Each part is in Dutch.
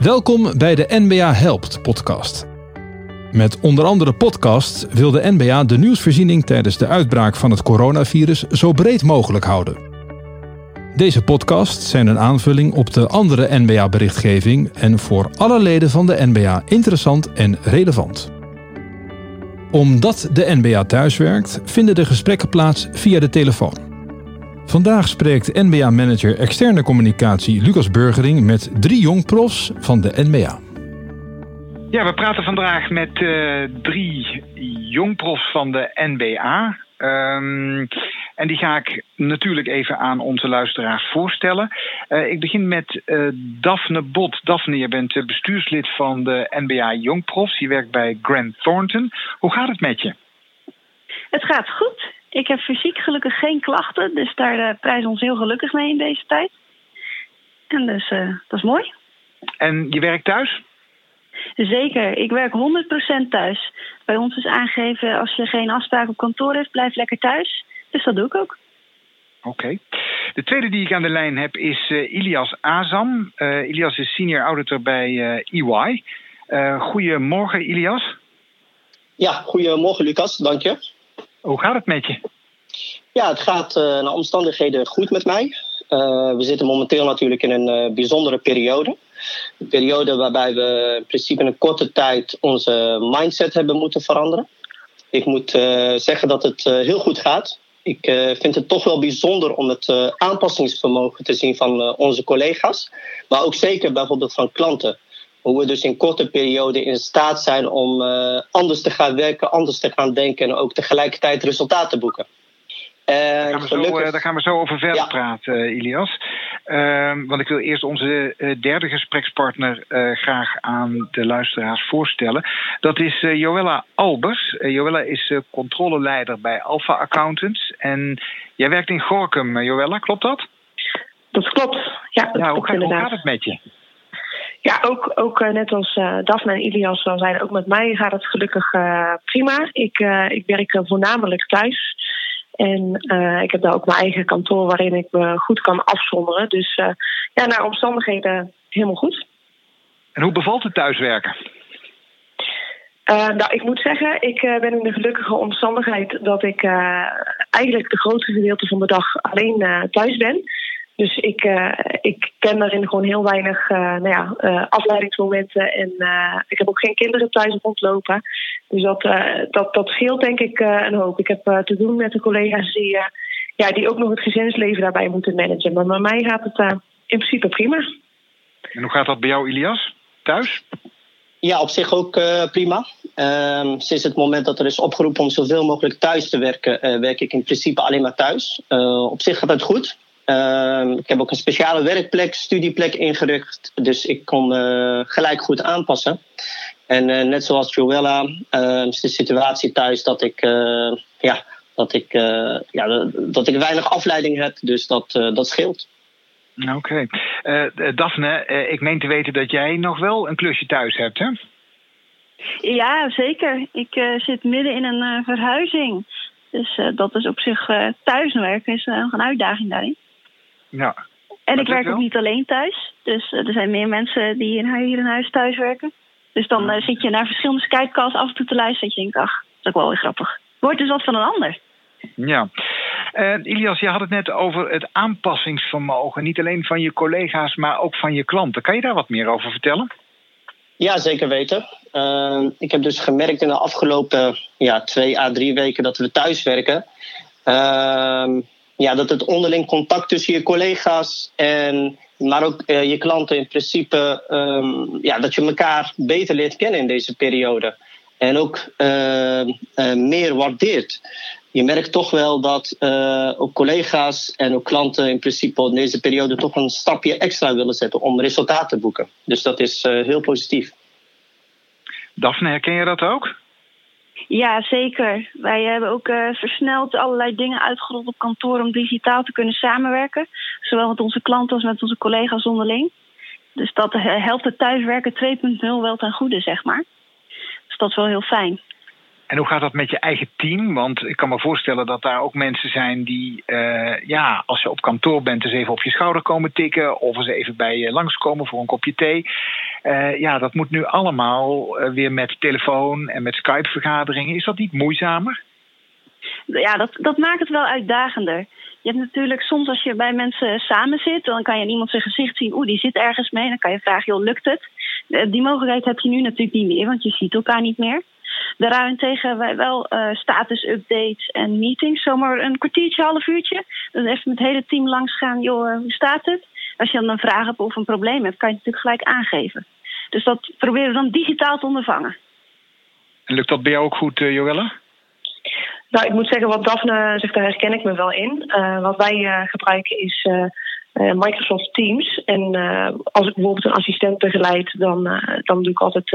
Welkom bij de NBA Helpt podcast. Met onder andere podcasts wil de NBA de nieuwsvoorziening tijdens de uitbraak van het coronavirus zo breed mogelijk houden. Deze podcasts zijn een aanvulling op de andere NBA-berichtgeving en voor alle leden van de NBA interessant en relevant. Omdat de NBA thuiswerkt, vinden de gesprekken plaats via de telefoon. Vandaag spreekt NBA-manager externe communicatie Lucas Burgering met drie jongprofs van de NBA. Ja, we praten vandaag met uh, drie jongprofs van de NBA. Um, en die ga ik natuurlijk even aan onze luisteraars voorstellen. Uh, ik begin met uh, Daphne Bot. Daphne, je bent bestuurslid van de NBA Jongprofs. Je werkt bij Grant Thornton. Hoe gaat het met je? Het gaat goed. Ik heb fysiek gelukkig geen klachten, dus daar uh, prijzen ons heel gelukkig mee in deze tijd. En dus uh, dat is mooi. En je werkt thuis? Zeker, ik werk 100% thuis. Bij ons is aangegeven als je geen afspraak op kantoor hebt, blijf lekker thuis. Dus dat doe ik ook. Oké. Okay. De tweede die ik aan de lijn heb is uh, Ilias Azam. Uh, Ilias is senior auditor bij uh, EY. goedemorgen, Ilias. Ja, goedemorgen, Lucas. Dank je. Hoe gaat het met je? Ja, het gaat uh, naar omstandigheden goed met mij. Uh, we zitten momenteel natuurlijk in een uh, bijzondere periode. Een periode waarbij we in principe in een korte tijd onze mindset hebben moeten veranderen. Ik moet zeggen dat het heel goed gaat. Ik vind het toch wel bijzonder om het aanpassingsvermogen te zien van onze collega's. Maar ook zeker bijvoorbeeld van klanten hoe we dus in korte periode in staat zijn om anders te gaan werken, anders te gaan denken en ook tegelijkertijd resultaten te boeken. Uh, daar, gaan gelukkig... zo, daar, gaan we zo, over verder ja. praten, Ilias. Ehm, want ik wil eerst onze derde gesprekspartner graag aan de luisteraars voorstellen. Dat is Joella Albers. Joella is controleleider bij Alpha Accountants. En jij werkt in Gorkum, Joella, klopt dat? Dat klopt, ja. Dat ja, klopt hoe, hoe gaat het met je? Ja, ook, ook uh, net als uh, Daphne en Ilias al zeiden, ook met mij gaat het gelukkig uh, prima. Ik, ik werk voornamelijk thuis. En ik heb daar ook mijn eigen kantoor waarin ik me goed kan afzonderen. Dus ja, naar omstandigheden helemaal goed. En hoe bevalt het thuiswerken? nou, ik moet zeggen, ik ben in de gelukkige omstandigheid dat ik eigenlijk de grootste gedeelte van de dag alleen thuis ben. Dus ik, uh, ik ken daarin gewoon heel weinig uh, nou ja, uh, afleidingsmomenten. En ik heb ook geen kinderen thuis rondlopen. Dus dat, dat, dat scheelt denk ik een hoop. Ik heb te doen met de collega's die, ja, die ook nog het gezinsleven daarbij moeten managen. Maar bij mij gaat het in principe prima. En hoe gaat dat bij jou, Ilias? Thuis? Ja, op zich ook prima. Um, sinds het moment dat er is opgeroepen om zoveel mogelijk thuis te werken, werk ik in principe alleen maar thuis. op zich gaat het goed. Uh, ik heb ook een speciale werkplek, studieplek ingericht. Dus ik kon uh, gelijk goed aanpassen. En uh, net zoals Joella uh, is de situatie thuis dat ik, ja, dat ik, ja, dat ik weinig afleiding heb. Dus dat, dat scheelt. Oké. Okay. Daphne, ik meen te weten dat jij nog wel een klusje thuis hebt, hè? Ja, zeker. Ik zit midden in een verhuizing. Dus dat is op zich thuiswerken is nog een uitdaging daarin. Ja. En ik werk ook niet alleen thuis. Dus uh, er zijn meer mensen die in, hier in huis thuis werken. Dus dan uh, zit je naar verschillende Skypecasts af en toe te luisteren. En je denkt, ach, dat is ook wel weer grappig. Wordt dus wat van een ander. Ja. Uh, Ilias, je had het net over het aanpassingsvermogen. Niet alleen van je collega's, maar ook van je klanten. Kan je daar wat meer over vertellen? Ja, zeker weten. Uh, ik heb dus gemerkt in de afgelopen ja, twee à drie weken dat we thuis werken. Uh, ja, dat het onderling contact tussen je collega's en maar ook uh, je klanten in principe, um, ja, dat je elkaar beter leert kennen in deze periode. En ook uh, uh, meer waardeert. Je merkt toch wel dat ook collega's en ook klanten in principe in deze periode toch een stapje extra willen zetten om resultaten te boeken. Dus dat is heel positief. Daphne, herken je dat ook? Ja, zeker. Wij hebben ook uh, versneld allerlei dingen uitgerold op kantoor om digitaal te kunnen samenwerken. Zowel met onze klanten als met onze collega's onderling. Dus dat helpt het thuiswerken 2.0 wel ten goede, zeg maar. Dus dat is wel heel fijn. En hoe gaat dat met je eigen team? Want ik kan me voorstellen dat daar ook mensen zijn die, uh, ja, als je op kantoor bent, eens even op je schouder komen tikken. Of eens even bij je langskomen voor een kopje thee. ja, dat moet nu allemaal weer met telefoon en met Skype-vergaderingen. Is dat niet moeizamer? Ja, dat, dat maakt het wel uitdagender. Je hebt natuurlijk soms als je bij mensen samen zit, dan kan je iemand zijn gezicht zien, oeh, die zit ergens mee. Dan kan je vragen, joh, lukt het? Die mogelijkheid heb je nu natuurlijk niet meer, want je ziet elkaar niet meer. Daarentegen hebben wij wel uh, status-updates en meetings. Zomaar een kwartiertje, half uurtje. Dan even met het hele team langs gaan. Joh, eh, hoe staat het? Als je dan een vraag hebt of een probleem hebt, kan je het natuurlijk gelijk aangeven. Dus dat proberen we dan digitaal te ondervangen. En lukt dat bij jou ook goed, uh, Joelle? Nou, ik moet zeggen, wat Daphne zegt, daar herken ik me wel in. Uh, wat wij uh, gebruiken is uh, Microsoft Teams. En als ik bijvoorbeeld een assistent begeleid, dan, dan doe ik altijd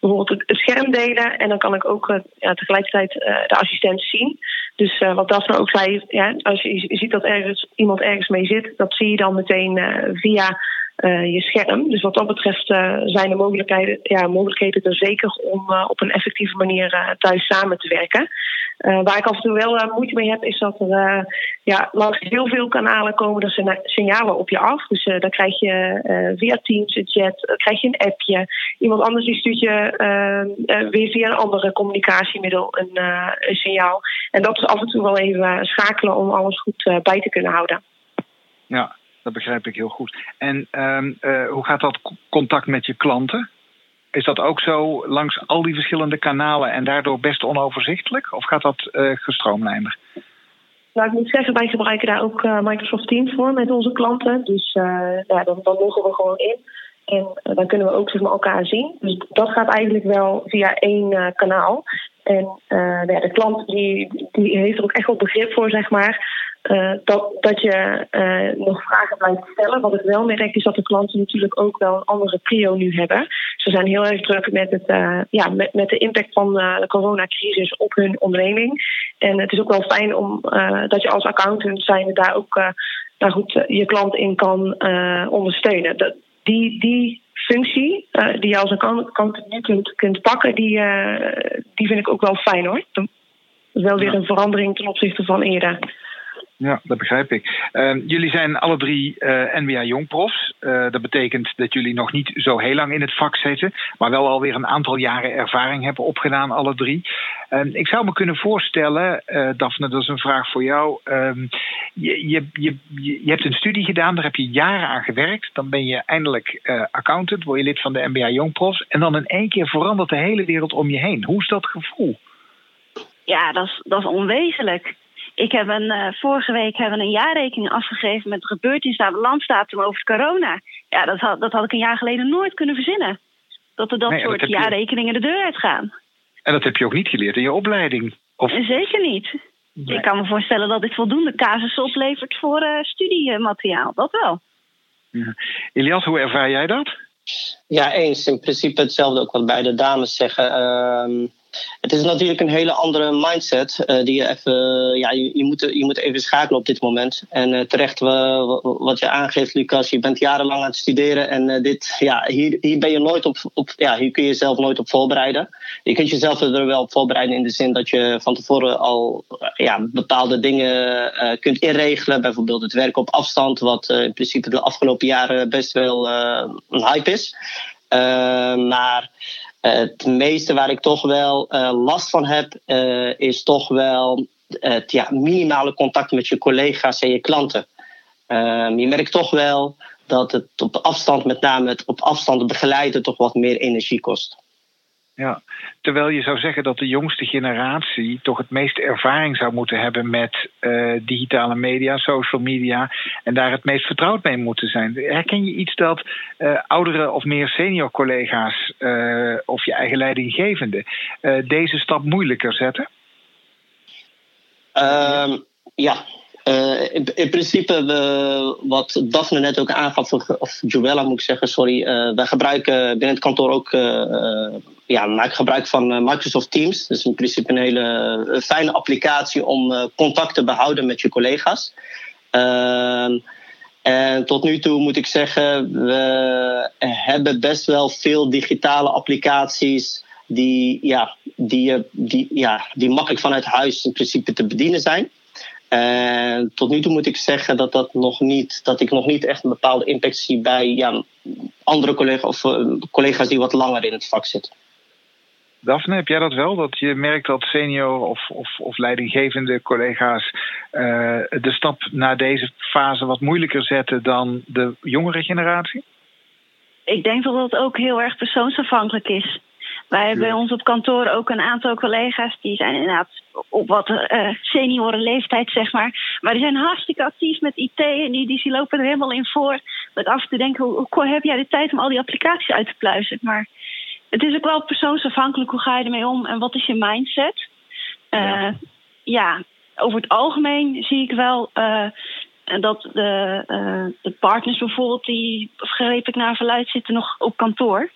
bijvoorbeeld het scherm delen. En dan kan ik ook ja, tegelijkertijd de assistent zien. Dus wat Daphne ook zei, ja, als je, ziet dat ergens, iemand ergens mee zit, dat zie je dan meteen via je scherm. Dus wat dat betreft uh, zijn de mogelijkheden, ja, mogelijkheden er zeker om uh, op een effectieve manier thuis samen te werken. waar ik af en toe wel moeite mee heb, is dat er ja, langs heel veel kanalen komen er signalen op je af. Dus dan krijg je via Teams een chat, krijg je een appje. Iemand anders die stuurt je weer via een andere communicatiemiddel een, een, signaal. En dat is af en toe wel even schakelen om alles goed bij te kunnen houden. Ja, dat begrijp ik heel goed. En um, uh, hoe gaat dat contact met je klanten? Is dat ook zo langs al die verschillende kanalen en daardoor best onoverzichtelijk? Of gaat dat uh, gestroomlijnder? Nou, ik moet zeggen, wij gebruiken daar ook uh, Microsoft Teams voor met onze klanten. Dus ja, dan, dan loggen we gewoon in. En dan kunnen we ook zeg maar, elkaar zien. Dus dat gaat eigenlijk wel via één kanaal. En de klant die, die heeft er ook echt wel begrip voor, zeg maar. Uh, dat, dat je uh, nog vragen blijft stellen. Wat ik wel merk is dat de klanten natuurlijk ook wel een andere prio nu hebben. Ze zijn heel erg druk met, het, uh, ja, met, met de impact van de coronacrisis op hun onderneming. En het is ook wel fijn om dat je als accountant zijn daar ook daar goed je klant in kan ondersteunen. Dat, die, die functie die je als accountant nu kunt, kunt pakken, die, die vind ik ook wel fijn hoor. Dat is wel weer een verandering ten opzichte van eerder. Ja, dat begrijp ik. Uh, jullie zijn alle drie uh, NBA jongprofs. Uh, dat betekent dat jullie nog niet zo heel lang in het vak zitten, maar wel alweer een aantal jaren ervaring hebben opgedaan, alle drie. Ehm, ik zou me kunnen voorstellen, uh, Daphne, dat is een vraag voor jou. Um, je, je, je, je hebt een studie gedaan, daar heb je jaren aan gewerkt. Dan ben je eindelijk accountant, word je lid van de NBA jongprofs. En dan in één keer verandert de hele wereld om je heen. Hoe is dat gevoel? Ja, dat is, dat is onwezenlijk. Ik heb een, uh, vorige week hebben een jaarrekening afgegeven met de gebeurtenissen aan de landstatum over corona. Ja, dat had, dat had ik een jaar geleden nooit kunnen verzinnen. Dat er dat soort dat jaarrekeningen de deur uitgaan. En dat heb je ook niet geleerd in je opleiding? Of... Zeker niet. Nee. Ik kan me voorstellen dat dit voldoende casussen oplevert voor uh, studiemateriaal. Dat wel. Ja. Elias, hoe ervaar jij dat? Ja, eens. In principe hetzelfde ook wat beide dames zeggen. Uh, het is natuurlijk een hele andere mindset uh, die je even, ja, je, moet, je moet even schakelen op dit moment. En uh, terecht wat je aangeeft, Lucas, je bent jarenlang aan het studeren en dit, ja, hier, hier ben je nooit op, op, ja, hier kun je jezelf nooit op voorbereiden. Je kunt jezelf er wel op voorbereiden in de zin dat je van tevoren al ja, bepaalde dingen kunt inregelen. Bijvoorbeeld het werken op afstand, wat in principe de afgelopen jaren best wel een hype is. maar het meeste waar ik toch wel uh, last van heb, uh, is toch wel het ja, minimale contact met je collega's en je klanten. Uh, je merkt toch wel dat het op afstand, met name het op afstand begeleiden, toch wat meer energie kost. Ja, terwijl je zou zeggen dat de jongste generatie toch het meeste ervaring zou moeten hebben met uh, digitale media, social media en daar het meest vertrouwd mee moeten zijn. Herken je iets dat uh, oudere of meer senior collega's uh, of je eigen leidinggevende deze stap moeilijker zetten? Um, ja, in, in, principe, we, wat Daphne net ook aangaf, of Joella moet ik zeggen, sorry. Uh, wij gebruiken binnen het kantoor ook, ja, maak gebruik van Microsoft Teams. Dus in principe een hele fijne applicatie om contact te behouden met je collega's. Ehm, en tot nu toe moet ik zeggen, we hebben best wel veel digitale applicaties die, ja, die, die, ja, die makkelijk vanuit huis in principe te bedienen zijn. En tot nu toe moet ik zeggen dat, dat, nog niet, dat ik nog niet echt een bepaalde impact zie bij ja, andere collega's of collega's die wat langer in het vak zitten. Daphne, heb jij dat wel? Dat je merkt dat senior of, of, of leidinggevende collega's uh, de stap naar deze fase wat moeilijker zetten dan de jongere generatie? Ik denk dat het ook heel erg persoonsafhankelijk is. Wij hebben bij ons op kantoor ook een aantal collega's die zijn inderdaad op wat uh, senioren leeftijd, zeg maar. Maar die zijn hartstikke actief met IT en die, die, lopen er helemaal in voor. Ik af en toe denk, hoe, hoe heb jij de tijd om al die applicaties uit te pluizen? Maar het is ook wel persoonsafhankelijk hoe ga je ermee om en wat is je mindset. Ja. ja. over het algemeen zie ik wel uh, dat de, uh, de partners bijvoorbeeld, die greep ik naar verluid, zitten nog op kantoor.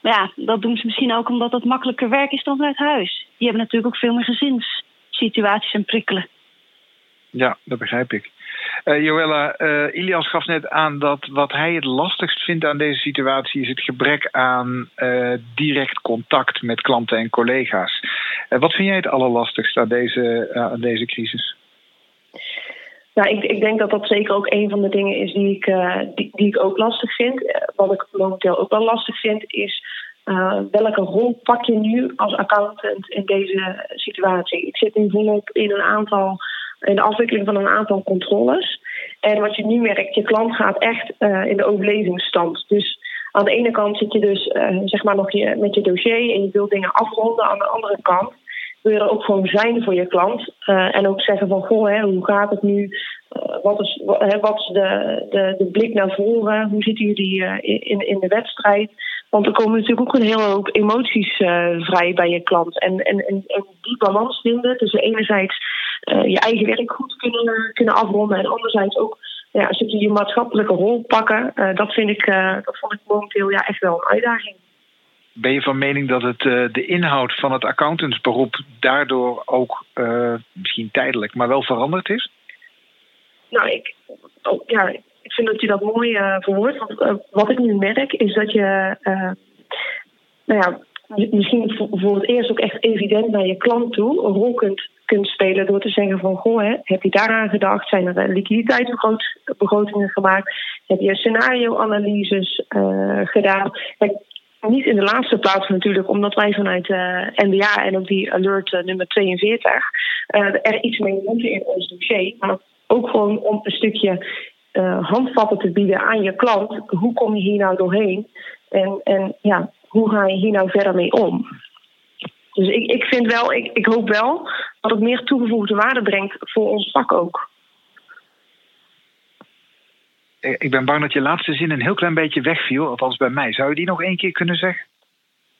Maar ja, dat doen ze misschien ook omdat dat makkelijker werk is dan vanuit huis. Die hebben natuurlijk ook veel meer gezinssituaties en prikkelen. Ja, dat begrijp ik. Uh, Joella, uh, Ilias gaf net aan dat wat hij het lastigst vindt aan deze situatie is het gebrek aan uh, direct contact met klanten en collega's. wat vind jij het allerlastigst aan deze, aan deze crisis? Nou, ik, ik, denk dat dat zeker ook een van de dingen is die ik, die, die, ik ook lastig vind. Wat ik momenteel ook wel lastig vind, is welke rol pak je nu als accountant in deze situatie? Ik zit nu volop in een aantal in de afwikkeling van een aantal controles. En wat je nu merkt, je klant gaat echt uh, in de overlevingsstand. Dus aan de ene kant zit je dus uh, zeg maar nog je, met je dossier en je wilt dingen afronden. Aan de andere kant wil je er ook gewoon zijn voor je klant. Uh, en ook zeggen van, goh, hè, hoe gaat het nu? wat is, wat, wat is de, de, de blik naar voren? Hoe zitten jullie in, in de wedstrijd? Want er komen natuurlijk ook een hele hoop emoties vrij bij je klant. En, en, en, en die balans vinden tussen enerzijds uh, je eigen werk goed kunnen, kunnen afronden. En anderzijds ook ja, een stukje je maatschappelijke rol pakken. Uh, dat, vind ik, dat vond ik momenteel ja, echt wel een uitdaging. Ben je van mening dat het, de inhoud van het accountantsberoep daardoor ook misschien tijdelijk, maar wel veranderd is? Nou, ik, oh, ja, ik vind dat je dat mooi verwoordt. Want wat ik nu merk is dat je nou ja, misschien voor het eerst ook echt evident naar je klant toe een rol kunt spelen door te zeggen van goh, heb je daaraan gedacht? Zijn er eh, liquiditeitsbegrotingen gemaakt? Heb je scenario-analyses uh, gedaan? Niet in de laatste plaats natuurlijk, omdat wij vanuit uh, eh, NBA en ook die alert nummer 42 er iets mee moeten in ons dossier. Maar ook gewoon om een stukje handvatten te bieden aan je klant. Hoe kom je hier nou doorheen? En, en ja, hoe ga je hier nou verder mee om? Dus ik, ik vind wel, ik, ik hoop wel dat het meer toegevoegde waarde brengt voor ons vak ook. Ik ben bang dat je laatste zin een heel klein beetje wegviel, althans bij mij. Zou je die nog één keer kunnen zeggen?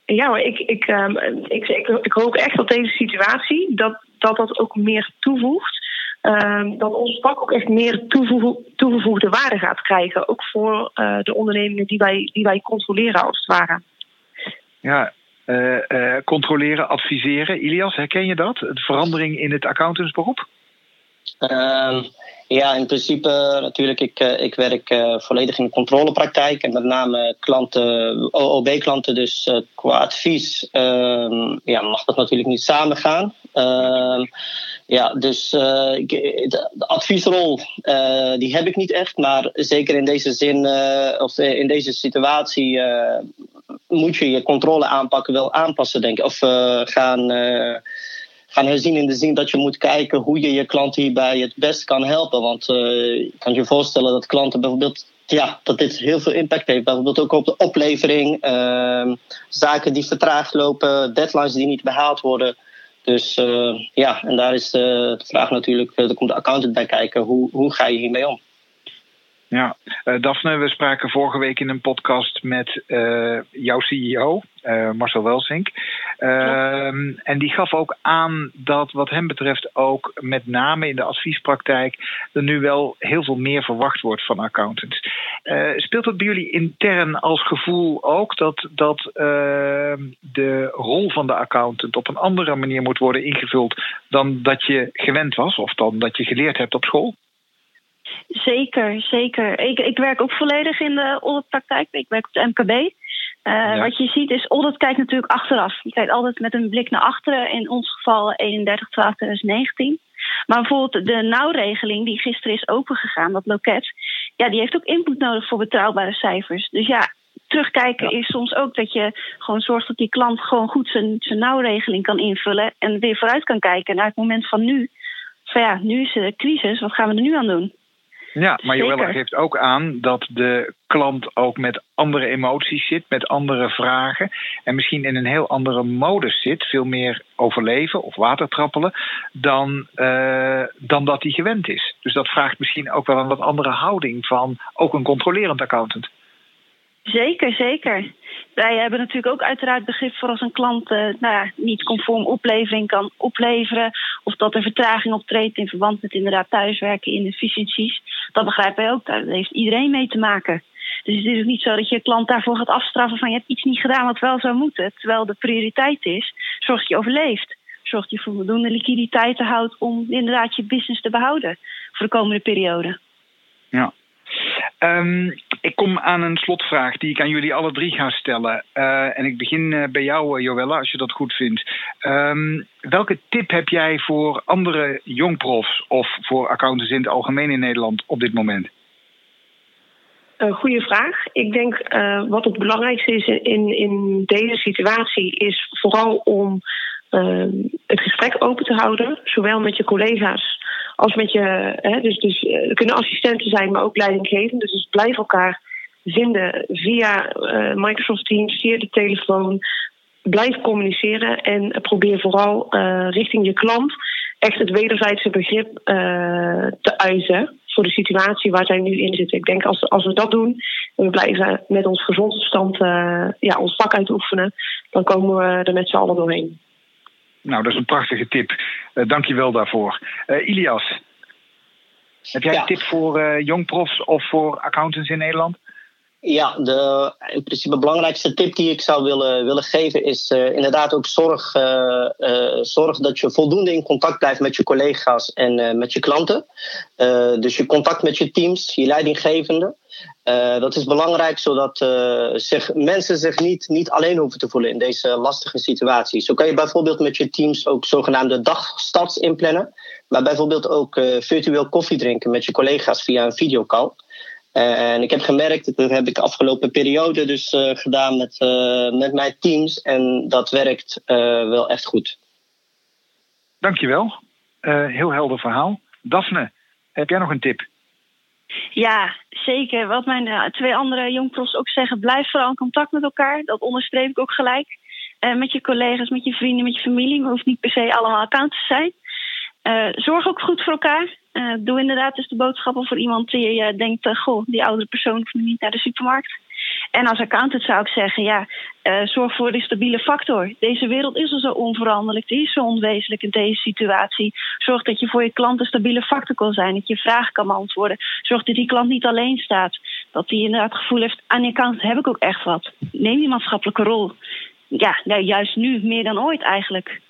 Ja, maar ik, ik, um, ik, ik, ik, hoop echt dat deze situatie dat dat, dat ook meer toevoegt. Um, dat ons vak ook echt meer toegevoegde waarde gaat krijgen. Ook voor uh, de ondernemingen die wij, die wij controleren, als het ware. Ja, uh, uh, controleren, adviseren. Ilias, herken je dat? De verandering in het accountantsberoep? Uh, ja, in principe natuurlijk. Ik, uh, ik werk volledig in de controlepraktijk. En met name klanten, OOB-klanten. Dus qua advies ehm, ja, mag dat natuurlijk niet samen gaan. Ehm, ja, dus de, de, adviesrol die heb ik niet echt. Maar zeker in deze zin, of in deze situatie moet je je controle aanpakken wel aanpassen, denk ik. Of gaan, gaan herzien in de zin dat je moet kijken hoe je je klant hierbij het best kan helpen. Want uh, je kan je voorstellen dat klanten bijvoorbeeld. Ja, dat dit heel veel impact heeft. Bijvoorbeeld ook op de oplevering. Ehm, zaken die vertraagd lopen, deadlines die niet behaald worden. Dus ja, en daar is de vraag natuurlijk, er komt de accountant bij kijken. Hoe, hoe ga je hiermee om? Ja, Daphne, we spraken vorige week in een podcast met jouw CEO, eh, Marcel Welsink. Ehm, en die gaf ook aan dat wat hem betreft ook met name in de adviespraktijk er nu wel heel veel meer verwacht wordt van accountants. speelt dat bij jullie intern als gevoel ook dat, dat ehm, de rol van de accountant op een andere manier moet worden ingevuld dan dat je gewend was of dan dat je geleerd hebt op school? Zeker, zeker. Ik, ik werk ook volledig in de auditpraktijk. Ik werk op de MKB. Uh, ja. Wat je ziet is, audit kijkt natuurlijk achteraf. Je kijkt altijd met een blik naar achteren. In ons geval 31 12 2019. Maar bijvoorbeeld de nauwregeling die gisteren is opengegaan, dat loket, ja, die heeft ook input nodig voor betrouwbare cijfers. Dus ja, terugkijken is soms ook dat je gewoon zorgt dat die klant gewoon goed zijn, zijn nauwregeling kan invullen en weer vooruit kan kijken naar het moment van nu. Van ja, nu is er crisis, wat gaan we er nu aan doen? Ja, maar Joella geeft ook aan dat de klant ook met andere emoties zit, met andere vragen. En misschien in een heel andere modus zit, veel meer overleven of watertrappelen, dan, uh, dan dat hij gewend is. Dus dat vraagt misschien ook wel een wat andere houding van ook een controlerend accountant. Zeker, zeker. Wij hebben natuurlijk ook uiteraard begrip voor als een klant uh, nou ja, niet conform oplevering kan opleveren. Of dat er vertraging optreedt in verband met inderdaad thuiswerken, inefficiënties. Dat begrijpen wij ook. Daar heeft iedereen mee te maken. Dus het is ook niet zo dat je klant daarvoor gaat afstraffen van je hebt iets niet gedaan wat wel zou moeten. Terwijl de prioriteit is, zorg dat je overleeft. Zorg dat je voldoende liquiditeiten houdt om inderdaad je business te behouden voor de komende periode. Ja, Um, ik kom aan een slotvraag die ik aan jullie alle drie ga stellen. Uh, en ik begin uh, bij jou, uh, Joella, als je dat goed vindt. Um, welke tip heb jij voor andere jongprofs of voor accountants in het algemeen in Nederland op dit moment? Een goede vraag. Ik denk wat het belangrijkste is in, in deze situatie, is vooral om uh, het gesprek open te houden, zowel met je collega's als met je. Hè, dus, dus uh, er kunnen assistenten zijn, maar ook leidinggevenden. Dus, dus blijf elkaar vinden via uh, Microsoft Teams, via de telefoon. Blijf communiceren en probeer vooral richting je klant echt het wederzijdse begrip te uiten voor de situatie waar zij nu in zitten. Ik denk als, als we dat doen en we blijven met ons gezondverstand ja, ons vak uitoefenen, dan komen we er met z'n allen doorheen. Nou, dat is een prachtige tip. Uh, Dank je wel daarvoor. Uh, Ilias, heb jij ja. een tip voor uh, jongprofs of voor accountants in Nederland? Ja, de in principe belangrijkste tip die ik zou willen, willen geven is uh, inderdaad ook zorg, uh, uh, zorg dat je voldoende in contact blijft met je collega's en met je klanten. dus je contact met je teams, je leidinggevende. dat is belangrijk zodat zich, mensen zich niet, niet alleen hoeven te voelen in deze lastige situatie. Zo kan je bijvoorbeeld met je teams ook zogenaamde dagstarts inplannen. Maar bijvoorbeeld ook virtueel koffie drinken met je collega's via een videocall. En ik heb gemerkt, dat heb ik de afgelopen periode dus uh, gedaan met, uh, met mijn teams. En dat werkt uh, wel echt goed. Dankjewel. heel helder verhaal. Daphne, heb jij nog een tip? Ja, zeker. Wat mijn twee andere jongpros ook zeggen, blijf vooral in contact met elkaar. Dat onderstreep ik ook gelijk. met je collega's, met je vrienden, met je familie. Maar hoeft niet per se allemaal accountants te zijn. zorg ook goed voor elkaar. Uh, doe inderdaad dus de boodschappen voor iemand die uh, denkt: uh, goh, die oudere persoon hoeft niet naar de supermarkt. En als accountant zou ik zeggen: ja, zorg voor de stabiele factor. Deze wereld is al zo onveranderlijk, die is zo onwezenlijk in deze situatie. Zorg dat je voor je klant een stabiele factor kan zijn, dat je vragen kan beantwoorden. Zorg dat die klant niet alleen staat. Dat hij inderdaad het gevoel heeft: aan die kant heb ik ook echt wat. Neem die maatschappelijke rol. Ja, nou, juist nu meer dan ooit eigenlijk.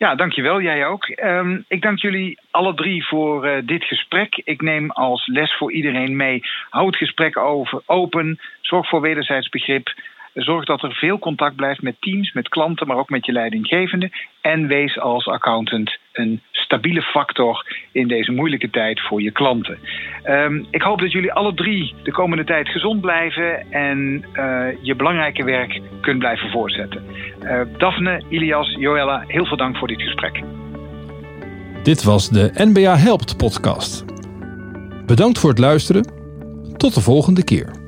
Ja, dankjewel. Jij ook. Um, ik dank jullie alle drie voor uh, dit gesprek. Ik neem als les voor iedereen mee. Houd het gesprek over, open. Zorg voor wederzijds begrip. Zorg dat er veel contact blijft met teams, met klanten, maar ook met je leidinggevende. En wees als accountant een stabiele factor in deze moeilijke tijd voor je klanten. Um, ik hoop dat jullie alle drie de komende tijd gezond blijven en uh, je belangrijke werk kunt blijven voortzetten. Uh, Daphne, Ilias, Joella, heel veel dank voor dit gesprek. Dit was de NBA Helpt podcast. Bedankt voor het luisteren. Tot de volgende keer.